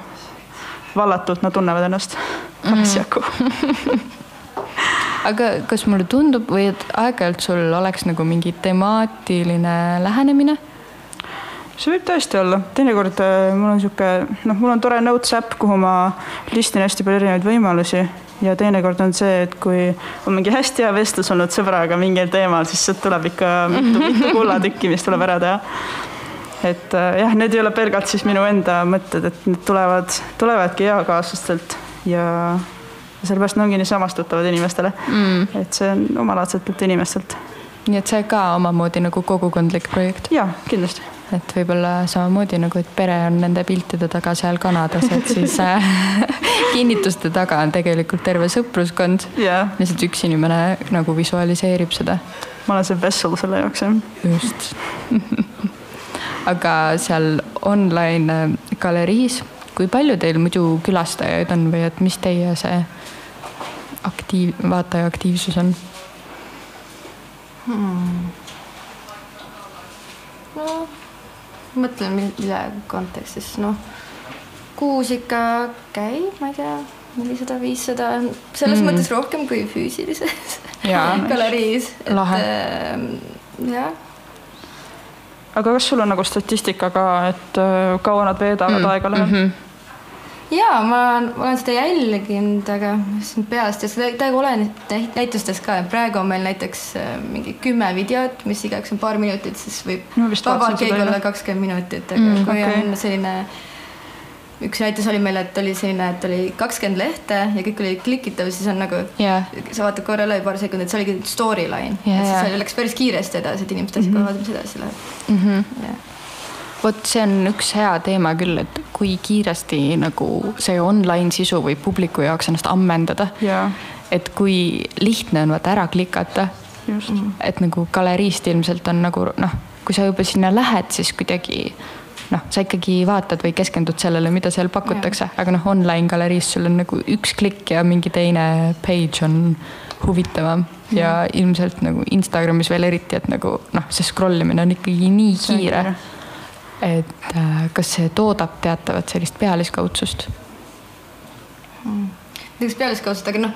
vallatult nad tunnevad ennast mhm. parasjagu mm. <laughs> aga kas mulle tundub või et aeg-ajalt sul oleks nagu mingi temaatiline lähenemine? See võib tõesti olla, teinekord äh, mul on sihuke, noh, mul on tore notes äpp, kuhu ma listin hästi palju erinevaid võimalusi ja teinekord on see, et kui on mingi hästi hea vestlus olnud sõbraga mingil teemal, siis sealt tuleb ikka mitu, mitu <laughs> kullatükki, mis tuleb ära teha. et äh, jah, need ei ole pelgalt siis minu enda mõtted, et need tulevad, tulevadki eakaaslastelt ja sellepärast nad ongi nii samastutavad inimestele mm.. et see on omalaadsetelt inimestelt. nii et see ka omamoodi nagu kogukondlik projekt? jaa, kindlasti et võib-olla samamoodi nagu, et pere on nende piltide taga seal Kanadas, et siis äh, <laughs> kinnituste taga on tegelikult terve sõpruskond yeah.. lihtsalt üks inimene nagu visualiseerib seda. ma olen see vessel selle jaoks jah. just <laughs> aga seal online äh, galeriis, kui palju teil muidu külastajaid on või et mis teie see aktiiv, vaataja aktiivsus on hmm.? no mõtlen, mille kontekstis, noh, kuus ikka käib, ma ei tea, nelisada, viissada, selles mm. mõttes rohkem kui füüsilises galeriis. <laughs> lahe. jah. aga kas sul on nagu statistika ka, et äh, kaua nad veedavad mm. aega läheb mm? -hmm ja ma olen seda jälginud, aga peast ja seda täiega olen näitustes ka, praegu on meil näiteks äh, mingi kümme videot, mis igaüks on paar minutit, siis võib no, vabalt keegi olla kakskümmend minutit, aga mm, kui okay. on selline üks näitus oli meil, et oli selline, et oli kakskümmend lehte ja kõik oli klikitav, siis on nagu yeah., sa vaatad korra üle paar sekundit, see oligi storyline yeah,, et siis yeah. läks päris kiiresti edasi, et inimesed tahtsid mm -hmm. kohe vaadata, mis edasi läheb mm. -hmm. Yeah vot see on üks hea teema küll, et kui kiiresti nagu see online sisu võib publiku jaoks ennast ammendada. et kui lihtne on vaata ära klikata. et nagu galeriist ilmselt on nagu noh, kui sa juba sinna lähed, siis kuidagi noh, sa ikkagi vaatad või keskendud sellele, mida seal pakutakse, aga noh, online galeriis sul on nagu üks klikk ja mingi teine page on huvitavam. Ja, ja ilmselt nagu Instagramis veel eriti, et nagu noh, see scroll imine on ikkagi nii kiire et äh, kas see toodab teatavat sellist pealiskaudsust hmm.? näiteks pealiskaudsust, aga noh,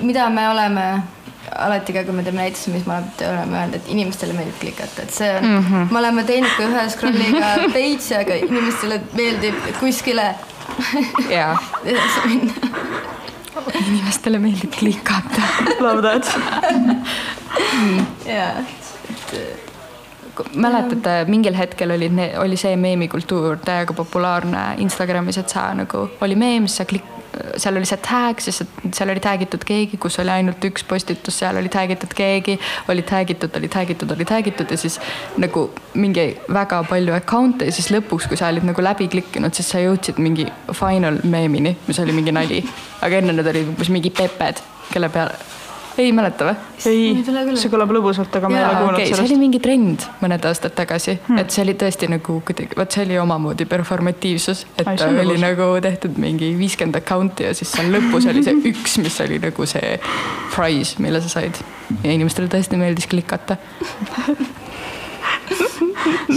mida me oleme alati ka, kui me teeme näitusi, mis me oleme öelnud, et inimestele meeldib klikata, et see on mm, -hmm. me oleme teinud ka ühe scroll'iga <laughs> page'i, aga inimestele meeldib kuskile jaa, <laughs> edasi minna. inimestele meeldib klikata. Love that. <laughs> jaa, mäletate, mingil hetkel oli, oli see meemikultuur täiega populaarne Instagramis, et sa nagu, oli meem, siis sa klik-, seal oli see tag, siis seal oli tag itud keegi, kus oli ainult üks postitus, seal oli tag itud keegi, oli tag itud, oli tag itud, oli tag itud ja siis nagu mingi väga palju account'e ja siis lõpuks, kui sa olid nagu läbi klikkinud, siis sa jõudsid mingi final meemini, mis oli mingi nali. aga enne need olid umbes mingi peped, kelle peale, ei mäleta või? ei see kõlab lõbusalt, aga ma ei ole kuulnud okei, see oli sellest. mingi trend mõned aastad tagasi hmm., et see oli tõesti nagu kuidagi, vot see oli omamoodi performatiivsus, et Ai, oli lõbus. nagu tehtud mingi viiskümmend account'i ja siis seal lõpus oli see <laughs> üks, mis oli nagu see prize, mille sa said. ja inimestele tõesti meeldis klikata. <laughs>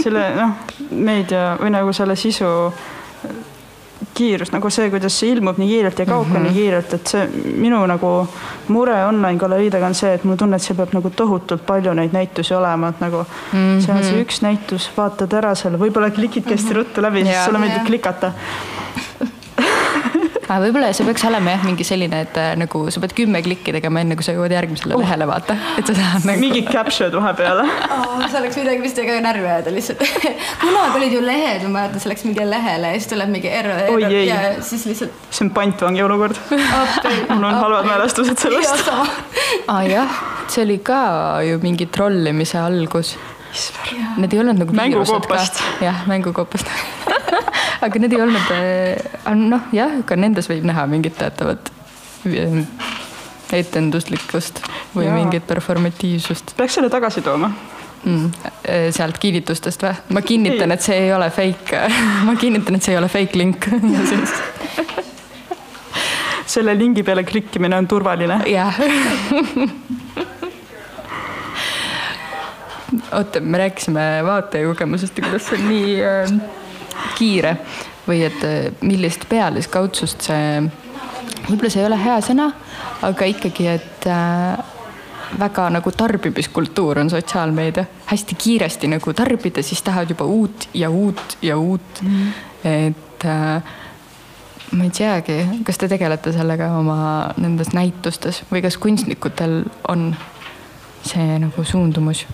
selle noh, meedia või nagu selle sisu kiirus, nagu see, kuidas see ilmub nii kiirelt ja kaob ka mm -hmm. nii kiirelt, et see minu nagu mure online galeriidega on see, et mul tunne, et seal peab nagu tohutult palju neid näitusi olema, et nagu mm -hmm. see on see üks näitus, vaatad ära selle, võib-olla klikidki hästi ruttu läbi, sest sulle meeldib Jah. klikata. Aga võib-olla see peaks olema jah, mingi selline, et äh, nagu sa pead kümme klikki tegema, enne kui sa jõuad järgmisele oh. lehele vaata, et sa tahad nagu. mingid capture'd vahepeale. see oleks midagi, mis teiega närvi ajada lihtsalt. <laughs> kunagi olid ju lehed, ma mäletan, see läks mingile lehele ja siis tuleb mingi error, error ei. ja siis lihtsalt. see on pantvangi olukord. mul on halvad mälestused sellest. aa ah, jah, see oli ka ju mingi trollimise algus. Need ei olnud nagu Mängukoopast.. jah, mängukoopast <laughs> aga need ei olnud, noh jah, ka nendes võib näha mingit teatavat eh, etenduslikkust või Jaa. Jaa. mingit performatiivsust peaks selle tagasi tooma. mm,. sealt kinnitustest või? ma kinnitan, et see ei ole fake, <laughs> ma kinnitan, et see ei ole fake link ja siis <laughs> selle lingi peale klikkimine on turvaline. jah. <laughs> oota, me rääkisime vaatajakogemusest ja kuidas see on nii äh, kiire või et äh, millist pealiskaudsust see, võib-olla see ei ole hea sõna, aga ikkagi, et äh, väga nagu tarbimiskultuur on sotsiaalmeedia, hästi kiiresti nagu tarbida, siis tahad juba uut ja uut ja uut mm.. et äh, ma ei teagi, kas te tegelete sellega oma nendes näitustes või kas kunstnikutel on see nagu suundumus?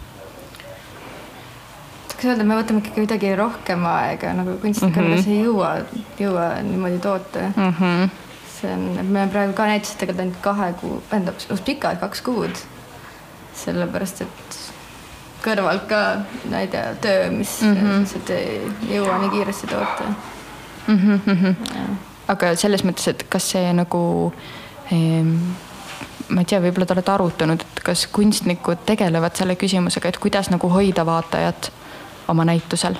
Tahaks öelda, me võtame ikkagi kuidagi rohkem aega nagu kunstnikul mm. -hmm. ei jõua, jõua niimoodi toota mm. -hmm. see on, me praegu ka näitusitega teinud kahe kuu, tähendab pikalt kaks kuud. sellepärast, et kõrvalt ka, ma ei tea, töö, mis mm. -hmm. lihtsalt ei jõua nii kiiresti toota. Mm -hmm. aga selles mõttes, et kas see nagu ehm, ma ei tea, võib-olla te olete arutanud, et kas kunstnikud tegelevad selle küsimusega, et kuidas nagu hoida vaatajat oma näitusel?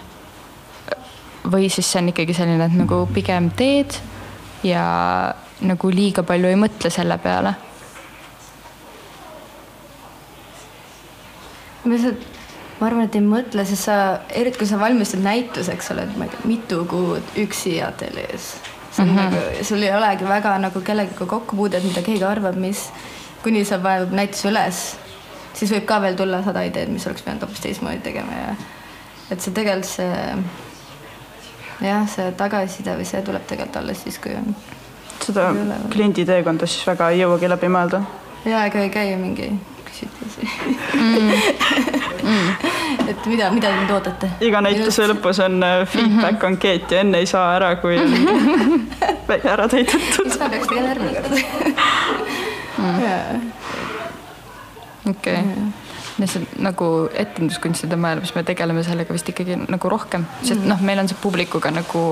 või siis see on ikkagi selline, et nagu pigem teed ja nagu liiga palju ei mõtle selle peale ma lihtsalt, ma arvan, et ei mõtle, sest sa, eriti kui sa valmistad näituseks, sa oled, ma ei tea, mitu kuud üksi ateljees. see on mm -hmm. nagu, sul ei olegi väga nagu kellegagi kokkupuudet, mida keegi arvab, mis, kuni sa paned näituse üles, siis võib ka veel tulla sada ideed, mis oleks pidanud hoopis teistmoodi tegema ja et see tegelikult see jah, see tagasiside või see tuleb tegelikult alles siis, kui on seda kliendi teekonda siis väga ei jõuagi läbi mõelda. ja ega ei käi mingi küsitlusi mm.. <laughs> et mida, mida nüüd ootate? iga näituse lõpus on äh, feedback ankeet ja enne ei saa ära, kui on <laughs> ära täidetud. seda peaks tegema järgmine kord. okei. Lihtsalt nagu etenduskunstide maailmas me tegeleme sellega vist ikkagi nagu rohkem, sest noh, meil on see publikuga nagu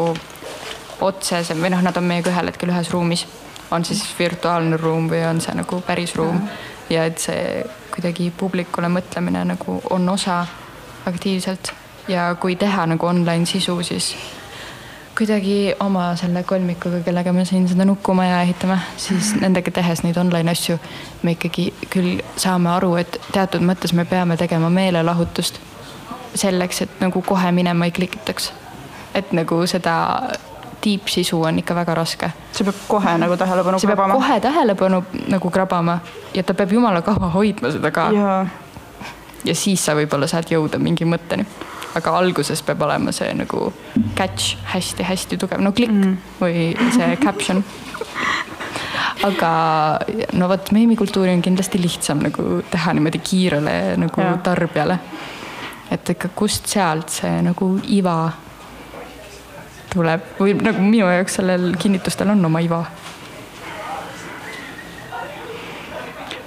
otsesem või noh, nad on meiega ühel hetkel ühes ruumis. on siis virtuaalne ruum või on see nagu päris ruum. Ja et see kuidagi publikule mõtlemine nagu on osa aktiivselt. Ja kui teha nagu online sisu, siis kuidagi oma selle kolmikuga, kellega me siin seda nukumaja ehitame, siis nendega tehes neid online asju me ikkagi küll saame aru, et teatud mõttes me peame tegema meelelahutust selleks, et nagu kohe minema ei klikitaks. et nagu seda tiibsisu on ikka väga raske. see peab kohe nagu tähelepanu see krabama. kohe tähelepanu nagu krabama ja ta peab jumala kaua hoidma seda ka ja siis sa võib-olla saad jõuda mingi mõtteni. Aga alguses peab olema see nagu catch hästi-hästi tugev, no klikk mm. või see caption aga no vot, meemikultuuri on kindlasti lihtsam nagu teha niimoodi kiirele nagu ja. tarbijale. et ikka kust sealt see nagu iva tuleb või nagu minu jaoks sellel kinnitustel on oma iva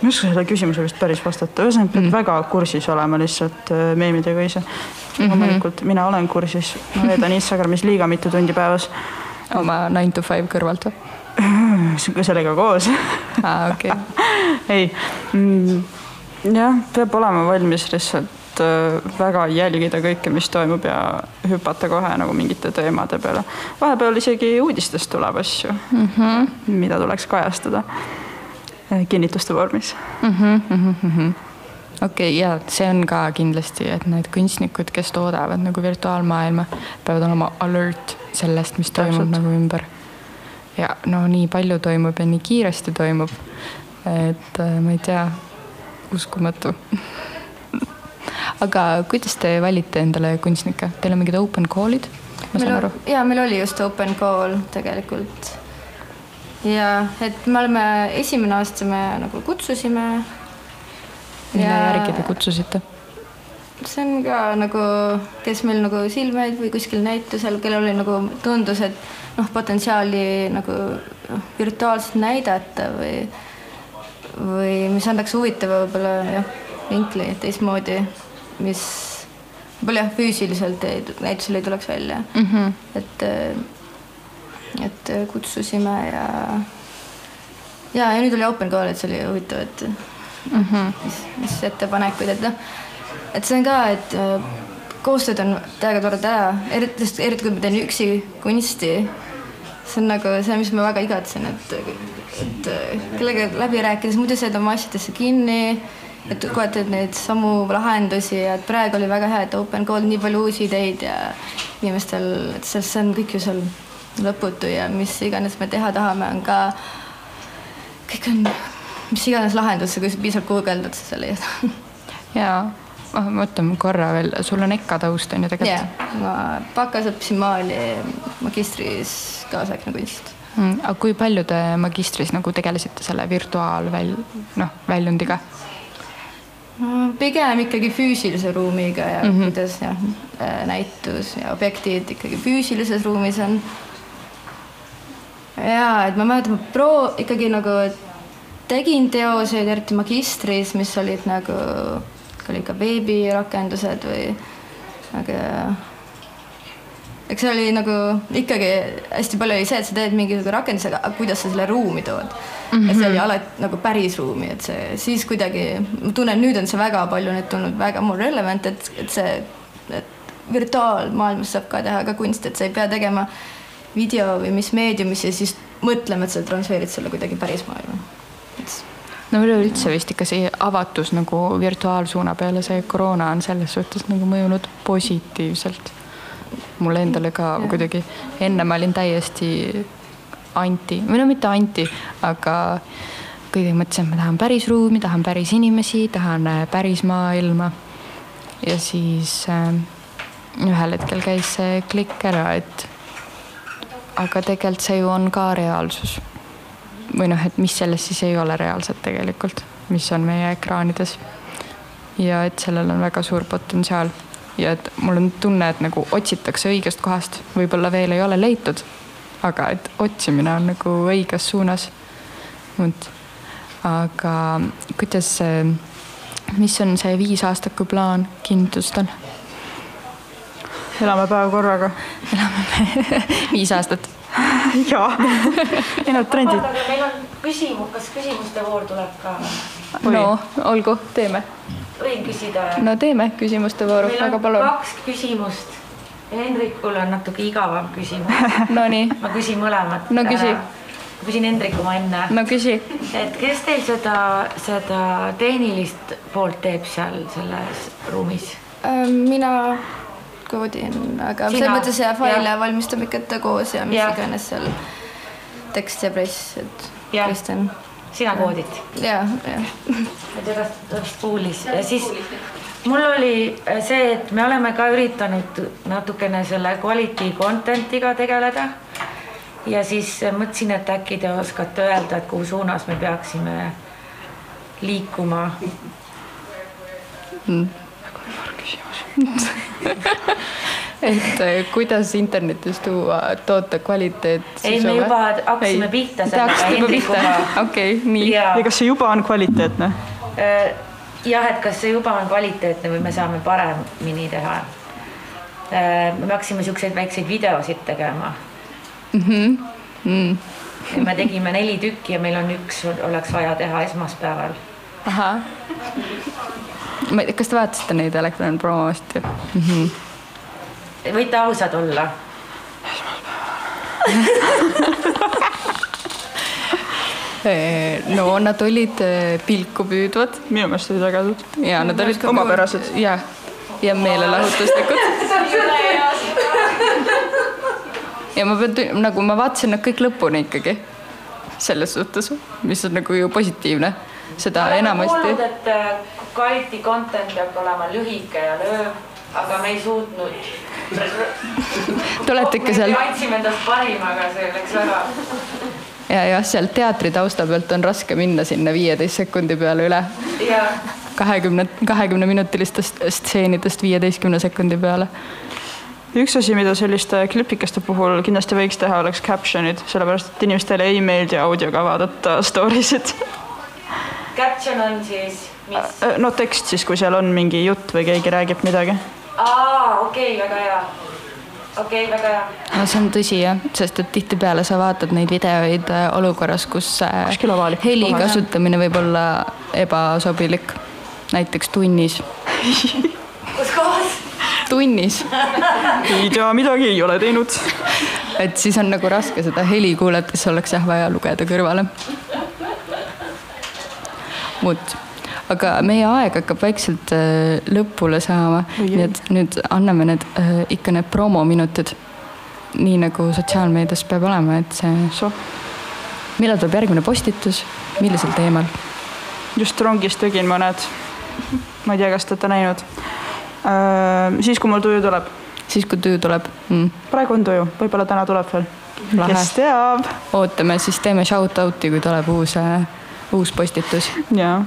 ma ei oska sellele küsimusele vist päris vastata, ühesõnaga pead mm. väga kursis olema lihtsalt äh, meemidega ise. Mhm. loomulikult mm -hmm. mina olen kursis, ma veedan Instagramis liiga mitu tundi päevas. oma nine to five kõrvalt või? <laughs> sellega koos aa, okei. <laughs> ei mm,, jah, peab olema valmis lihtsalt äh, väga jälgida kõike, mis toimub ja hüpata kohe nagu mingite teemade peale. vahepeal isegi uudistest tuleb asju mm, -hmm. mida tuleks kajastada Äh, kinnituste vormis mm. -hmm, mm -hmm. Okei okay,, ja see on ka kindlasti, et need kunstnikud, kes toodavad nagu virtuaalmaailma, peavad olema alert sellest, mis toimub Täpselt. nagu ümber. ja no nii palju toimub ja nii kiiresti toimub. et äh, ma ei tea, uskumatu aga kuidas te valite endale kunstnikke, teil on mingid open call'id? ma saan aru. ja meil oli just open call tegelikult ja et me oleme, esimene aasta me nagu kutsusime. Mille ja... järgi te kutsusite? see on ka nagu, kes meil nagu silme ees või kuskil näitusel, kellel oli nagu tundus, et noh, potentsiaali nagu noh, virtuaalselt näidata või, või mis annaks huvitava võib-olla jah, vinkli teistmoodi, mis võib-olla jah, füüsiliselt ei, näitusel ei tuleks välja mm. -hmm. et et kutsusime ja ja, ja nüüd oli open call, et see oli huvitav, et mm -hmm. mis, mis ettepanekuid, et noh, et see on ka, et äh, koostööd on täiega tore teha, eriti, eriti kui ma teen üksi kunsti. see on nagu see, mis ma väga igatsen, et, et kellega läbi rääkides, muidu sa jääd oma asjadesse kinni et kohe teed neid samu lahendusi ja et praegu oli väga hea, et open call nii palju uusi ideid ja inimestel, et see, see on kõik ju seal lõputu ja mis iganes me teha tahame, on ka, kõik on, mis iganes lahendus, kui sa piisavalt guugeldad, sa selle leiad. <laughs> jaa, ma mõtlen korra veel, sul on EKA taust on ju tegelikult? jah, ma bakas õppisin maali, magistris kaasaegne kunst mm,. aga kui palju te magistris nagu tegelesite selle virtuaalväl-, noh, väljundiga? pigem ikkagi füüsilise ruumiga ja mm -hmm. kuidas jah, näitus ja objektid ikkagi füüsilises ruumis on jaa, et ma mäletan, ma pro-, ikkagi nagu tegin teoseid, eriti magistris, mis olid nagu, olid ka veebirakendused või aga eks see oli nagu ikkagi hästi palju oli see, et sa teed mingisuguse rakenduse, aga kuidas sa selle ruumi tood mm. -hmm. ja see oli alati nagu päris ruumi, et see siis kuidagi, ma tunnen, nüüd on see väga palju nüüd tulnud väga more relevant, et, et see, et virtuaalmaailmas saab ka teha ka kunsti, et sa ei pea tegema video või mis meediumis ja siis mõtlema, et sa transferid selle kuidagi päris maailma. No üleüldse vist ikka see avatus nagu virtuaalsuuna peale, see koroona on selles suhtes nagu mõjunud positiivselt. mulle endale ka ja. kuidagi, enne ma olin täiesti anti, või no mitte anti, aga kuidagi mõtlesin, et ma tahan päris ruumi, tahan päris inimesi, tahan äh, päris maailma. ja siis äh, ühel hetkel käis see klikk ära, et aga tegelikult see ju on ka reaalsus. Või noh, et mis sellest siis ei ole reaalset tegelikult, mis on meie ekraanides. ja et sellel on väga suur potentsiaal ja et mul on tunne, et nagu otsitakse õigest kohast, võib-olla veel ei ole leitud, aga et otsimine on nagu õiges suunas. aga kuidas, mis on see viisaastaku plaan kinnitustel? elame päev korraga. elame <laughs> viis aastat <laughs> jaa, <laughs> ei no trendid. meil on küsimus, kas küsimuste voor tuleb ka? no olgu, teeme. võin küsida? no teeme küsimuste vooru, väga palun. kaks küsimust. Hendrikul on natuke igavam küsimus <laughs> Nonii. ma küsin mõlemat. no küsi. ma küsin Hendrik oma enne. no küsi. et kes teil seda, seda tehnilist poolt teeb seal selles ruumis? mina koodin, aga selles mõttes ja faile valmistame ikka ette koos ja mis ja. iganes seal tekst ja press, et Kristjan. sina koodid? ja, ja. et ühes, puulis ja siis mul oli see, et me oleme ka üritanud natukene selle quality content'iga tegeleda. ja siis mõtlesin, et äkki te oskate öelda, et kuhu suunas me peaksime liikuma mm.. <laughs> et äh, kuidas internetis tuua toote kvaliteet? ei, me juba hakkasime ei. pihta sellega Hendrikuga. okei nii. ja kas see juba on kvaliteetne? Äh, jah, et kas see juba on kvaliteetne või me saame paremini teha. Äh, me hakkasime siukseid väikseid videosid tegema mm. -hmm. Mm. ja me tegime neli tükki ja meil on üks, oleks vaja teha esmaspäeval. ahah. Kas te vaatasite neid Elektron promo vist mm? -hmm võite ausad olla no nad olid eh, pilku püüdvad. minu meelest olid ägedad. ja nad olid omapärased. ja, ja meelelahutuslikud. ja ma pean, nagu ma vaatasin nad kõik lõpuni ikkagi. selles suhtes, mis on nagu ju positiivne. seda enamasti. et quality content peab olema lühike ja lööv, aga me ei suutnud Te olete ikka seal. andsime endast parima, aga see läks väga. ja jah, seal teatri tausta pealt on raske minna sinna viieteist sekundi peale üle. kahekümne, kahekümne minutilistest stseenidest viieteistkümne sekundi peale üks asi, mida selliste klipikeste puhul kindlasti võiks teha, oleks caption'id, sellepärast et inimestele ei meeldi audioga vaadata story sid. Caption on siis? No tekst siis, kui seal on mingi jutt või keegi räägib midagi aa, okei okay,, väga hea. okei okay,, väga hea. no see on tõsi jah, sest et tihtipeale sa vaatad neid videoid äh, olukorras, kus äh, heli kohas. kasutamine võib olla ebasobilik. näiteks tunnis <laughs> kus kohas? tunnis ei tea, midagi ei ole teinud. et siis on nagu raske seda heli kuulates oleks jah vaja lugeda kõrvale. vot aga meie aeg hakkab vaikselt äh, lõpule saama, nii et nüüd anname need äh, ikka need promominutid. nii nagu sotsiaalmeedias peab olema, et see so.. millal tuleb järgmine postitus, millisel teemal? just rongis tegin mõned. ma ei tea, kas te olete näinud. Äh, siis, kui mul tuju tuleb. siis, kui tuju tuleb mm.? praegu on tuju, võib-olla täna tuleb veel. kes teab. ootame, siis teeme shout out'i, kui tuleb uus uus postitus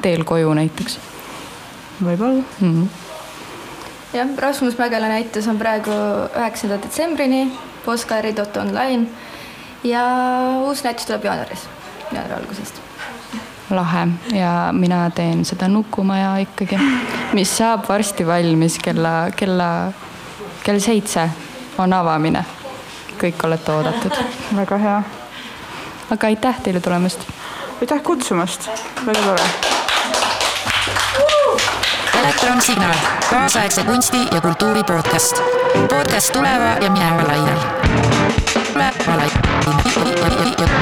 teel koju näiteks. võib-olla mm. -hmm. jah, Rasmus Mägela näitus on praegu üheksanda detsembrini poskari.online ja uus näitus tuleb jaanuaris, jaanuari algusest lahe ja mina teen seda Nukumaja ikkagi, mis saab varsti valmis kella, kella, kell seitse on avamine. kõik olete oodatud. väga hea. aga aitäh teile tulemast aitäh kutsumast, väga tore. elektron Signaal, kaasaegse kunsti ja kultuuri podcast. podcast tuleva ja mineva lainel. tuleva lainel.